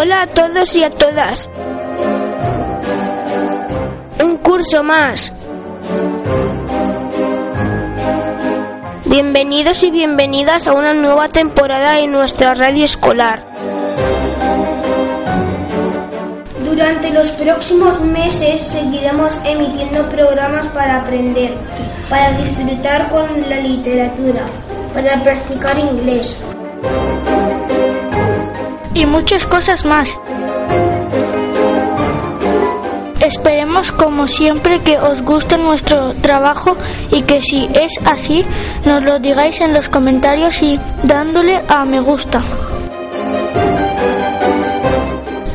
Hola a todos y a todas. Un curso más. Bienvenidos y bienvenidas a una nueva temporada en nuestra radio escolar. Durante los próximos meses seguiremos emitiendo programas para aprender, para disfrutar con la literatura, para practicar inglés y muchas cosas más. Esperemos como siempre que os guste nuestro trabajo y que si es así nos lo digáis en los comentarios y dándole a me gusta.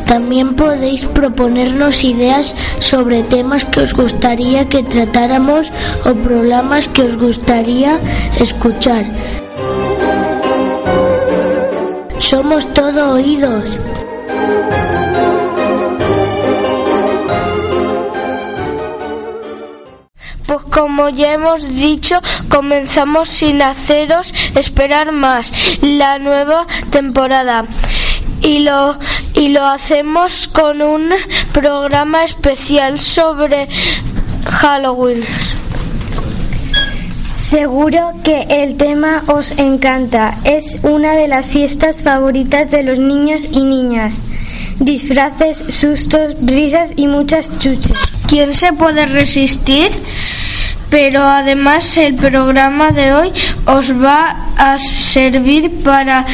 También podéis proponernos ideas sobre temas que os gustaría que tratáramos o programas que os gustaría escuchar. Somos todo oídos. Pues como ya hemos dicho, comenzamos sin haceros esperar más la nueva temporada y lo y lo hacemos con un programa especial sobre Halloween. Seguro que el tema os encanta. Es una de las fiestas favoritas de los niños y niñas. Disfraces, sustos, risas y muchas chuches. ¿Quién se puede resistir? Pero además el programa de hoy os va a servir para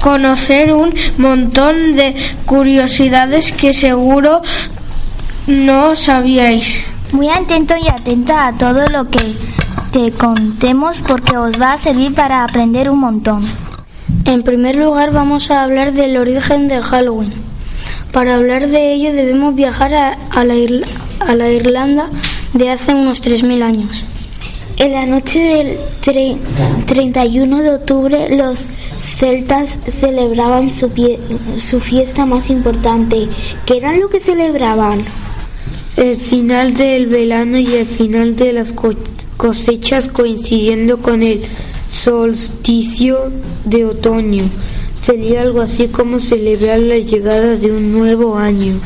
conocer un montón de curiosidades que seguro no sabíais. Muy atento y atenta a todo lo que te contemos porque os va a servir para aprender un montón. En primer lugar vamos a hablar del origen de Halloween. Para hablar de ello debemos viajar a, la, a la Irlanda de hace unos 3.000 años. En la noche del 31 de octubre los celtas celebraban su, su fiesta más importante. ¿Qué era lo que celebraban? El final del verano y el final de las cosechas coincidiendo con el solsticio de otoño. Sería algo así como celebrar la llegada de un nuevo año.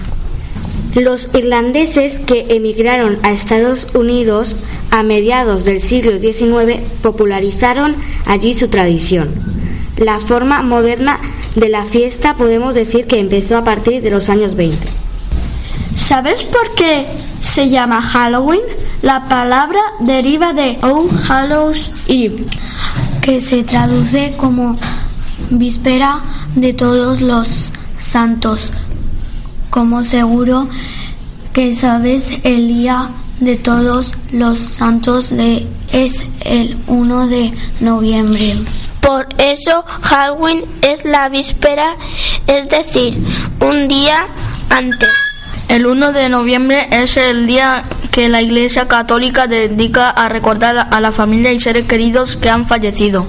Los irlandeses que emigraron a Estados Unidos a mediados del siglo XIX popularizaron allí su tradición. La forma moderna de la fiesta podemos decir que empezó a partir de los años 20. ¿Sabes por qué se llama Halloween? La palabra deriva de All Hallows Eve, que se traduce como víspera de todos los santos. Como seguro que sabes, el día de todos los santos de, es el 1 de noviembre. Por eso Halloween es la víspera, es decir, un día antes. El 1 de noviembre es el día que la Iglesia Católica dedica a recordar a la familia y seres queridos que han fallecido.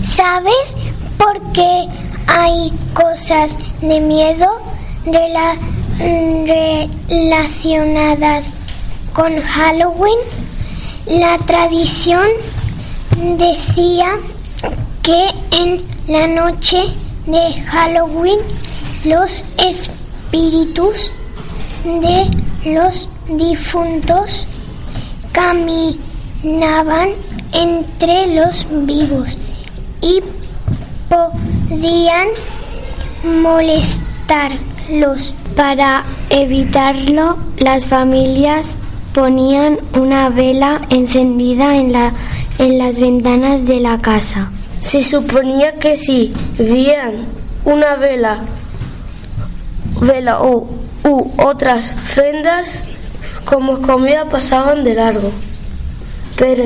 ¿Sabes por qué hay cosas de miedo relacionadas con Halloween? La tradición decía que en la noche de Halloween los espíritus de los difuntos caminaban entre los vivos y podían molestarlos. Para evitarlo, las familias ponían una vela encendida en, la, en las ventanas de la casa. Se suponía que si veían una vela, vela o u otras prendas como comida pasaban de largo. Pero,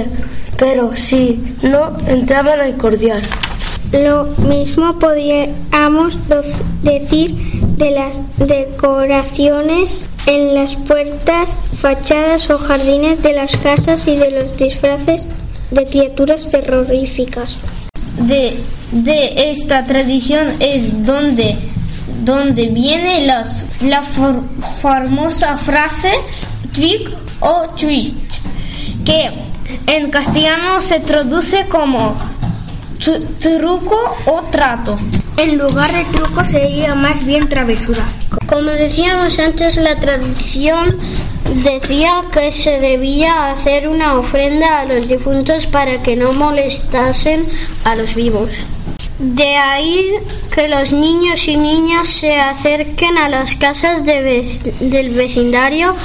pero si no entraban al cordial. Lo mismo podríamos decir de las decoraciones en las puertas, fachadas o jardines de las casas y de los disfraces de criaturas terroríficas. De, de esta tradición es donde, donde viene las, la famosa frase trick o treat, que en castellano se traduce como truco o trato. En lugar de truco sería más bien travesura. Como decíamos antes, la tradición decía que se debía hacer una ofrenda a los difuntos para que no molestasen a los vivos. De ahí que los niños y niñas se acerquen a las casas del vecindario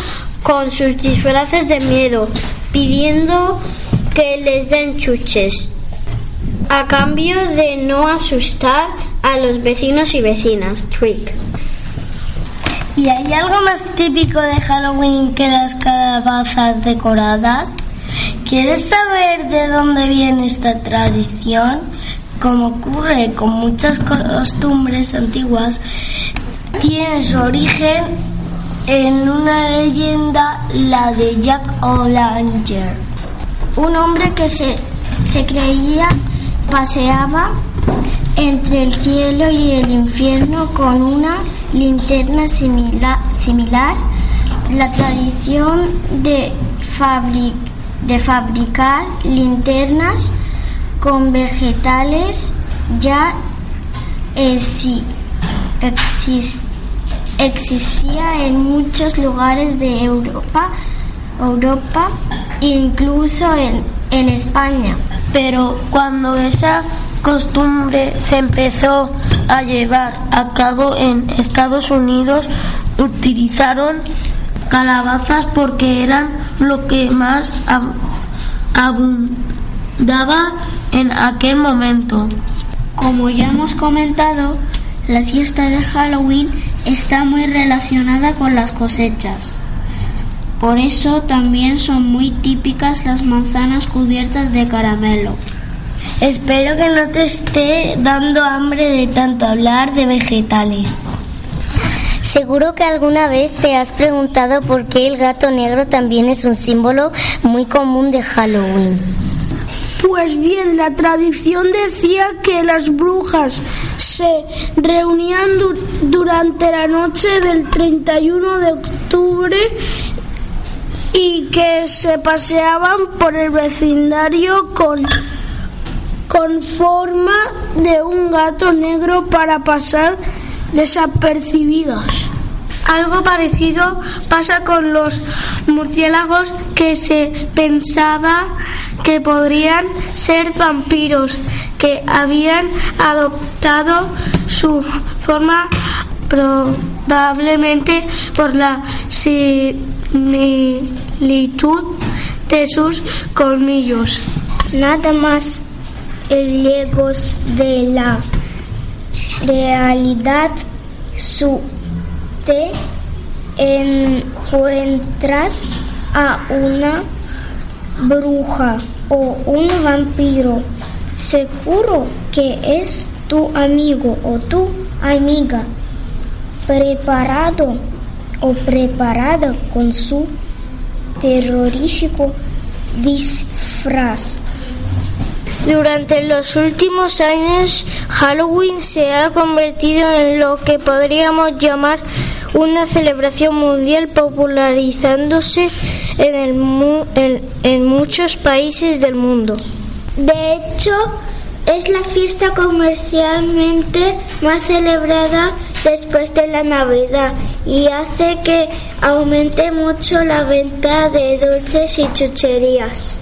con sus disfraces de miedo, pidiendo que les den chuches, a cambio de no asustar a los vecinos y vecinas. Trick. ¿Y hay algo más típico de Halloween que las calabazas decoradas? ¿Quieres saber de dónde viene esta tradición? Como ocurre con muchas costumbres antiguas, tiene su origen en una leyenda, la de Jack O'Langer, un hombre que se, se creía paseaba entre el cielo y el infierno con una linterna similar. similar. La tradición de, de fabricar linternas con vegetales ya existía en muchos lugares de Europa, Europa incluso en, en España. Pero cuando esa costumbre se empezó a llevar a cabo en Estados Unidos, utilizaron calabazas porque eran lo que más abundaba en aquel momento. Como ya hemos comentado, la fiesta de Halloween está muy relacionada con las cosechas. Por eso también son muy típicas las manzanas cubiertas de caramelo. Espero que no te esté dando hambre de tanto hablar de vegetales. Seguro que alguna vez te has preguntado por qué el gato negro también es un símbolo muy común de Halloween. Pues bien, la tradición decía que las brujas se reunían durante la noche del 31 de octubre y que se paseaban por el vecindario con con forma de un gato negro para pasar desapercibidos. Algo parecido pasa con los murciélagos que se pensaba que podrían ser vampiros, que habían adoptado su forma probablemente por la similitud de sus colmillos. Nada más lejos de la realidad su te encuentras a una bruja o un vampiro, seguro que es tu amigo o tu amiga, preparado o preparada con su terrorífico disfraz. Durante los últimos años, Halloween se ha convertido en lo que podríamos llamar una celebración mundial popularizándose en, en, muchos países del mundo. De hecho, es la fiesta comercialmente más celebrada después de la Navidad y hace que aumente mucho la venta de dulces y chucherías.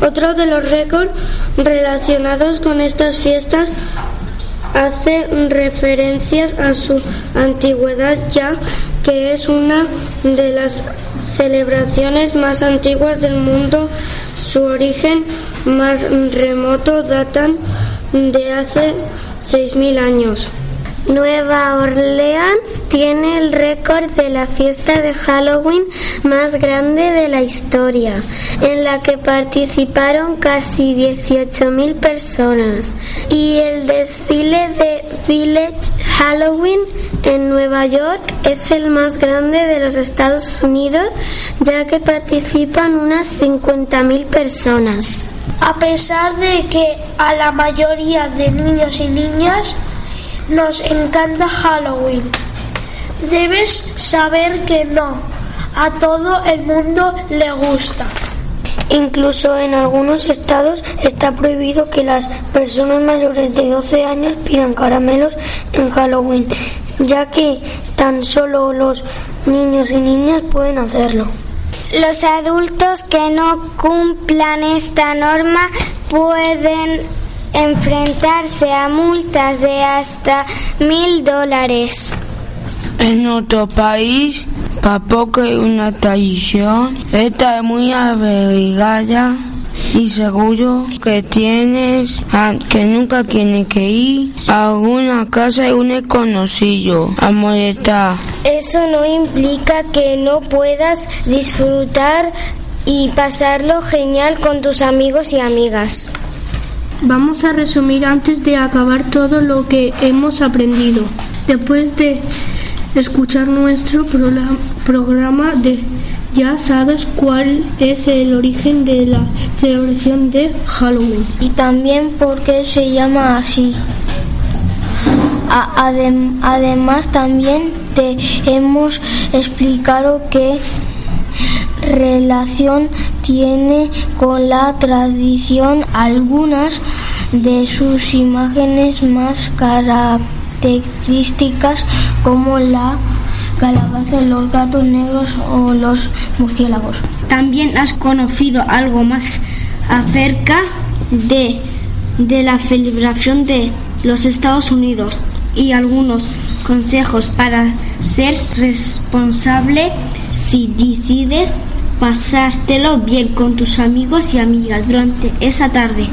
Otro de los récords relacionados con estas fiestas hace referencias a su antigüedad ya que es una de las celebraciones más antiguas del mundo. Su origen más remoto datan de hace 6.000 años. Nueva Orleans tiene el récord de la fiesta de Halloween más grande de la historia, en la que participaron casi 18.000 personas. Y el desfile de Village Halloween en Nueva York es el más grande de los Estados Unidos, ya que participan unas 50.000 personas. A pesar de que a la mayoría de niños y niñas nos encanta Halloween. Debes saber que no, a todo el mundo le gusta. Incluso en algunos estados está prohibido que las personas mayores de 12 años pidan caramelos en Halloween, ya que tan solo los niños y niñas pueden hacerlo. Los adultos que no cumplan esta norma pueden enfrentarse a multas de hasta mil dólares. En nuestro país, poco hay una tradición, esta es muy abrigada y seguro que tienes que nunca tiene que ir a alguna casa de un desconocido a molestar. Eso no implica que no puedas disfrutar y pasarlo genial con tus amigos y amigas. Vamos a resumir antes de acabar todo lo que hemos aprendido. Después de escuchar nuestro programa de ya sabes cuál es el origen de la celebración de Halloween. Y también por qué se llama así. además también te hemos explicado qué relación tiene con la tradición algunas de sus imágenes más características como la calabaza, los gatos negros o los murciélagos. También has conocido algo más acerca de, de la celebración de los Estados Unidos y algunos consejos para ser responsable si decides pasártelo bien con tus amigos y amigas durante esa tarde.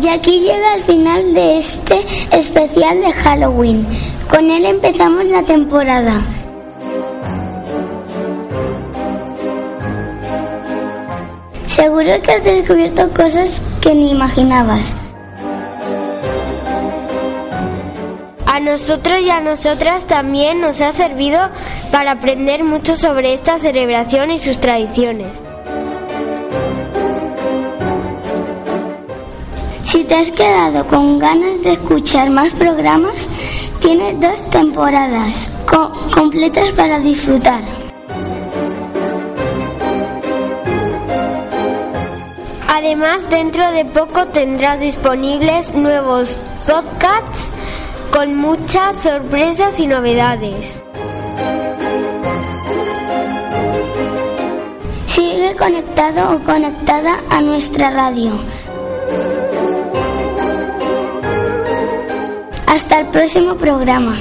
Y aquí llega el final de este especial de Halloween. Con él empezamos la temporada. Seguro que has descubierto cosas que ni imaginabas. Nosotros y a nosotras también nos ha servido para aprender mucho sobre esta celebración y sus tradiciones. Si te has quedado con ganas de escuchar más programas, tienes dos temporadas completas para disfrutar. Además, dentro de poco tendrás disponibles nuevos podcasts con muchas sorpresas y novedades. Sigue conectado o conectada a nuestra radio. Hasta el próximo programa.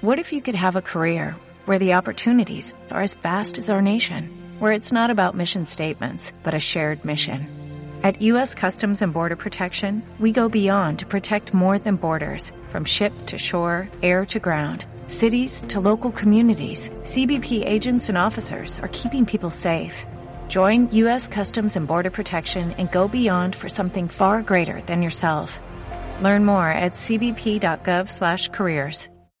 What if you could have a career where the opportunities are as vast as our nation? Where it's not about mission statements, but a shared mission. At U.S. Customs and Border Protection, we go beyond to protect more than borders, from ship to shore, air to ground, cities to local communities. CBP agents and officers are keeping people safe. Join U.S. Customs and Border Protection and go beyond for something far greater than yourself. Learn more at cbp.gov/careers.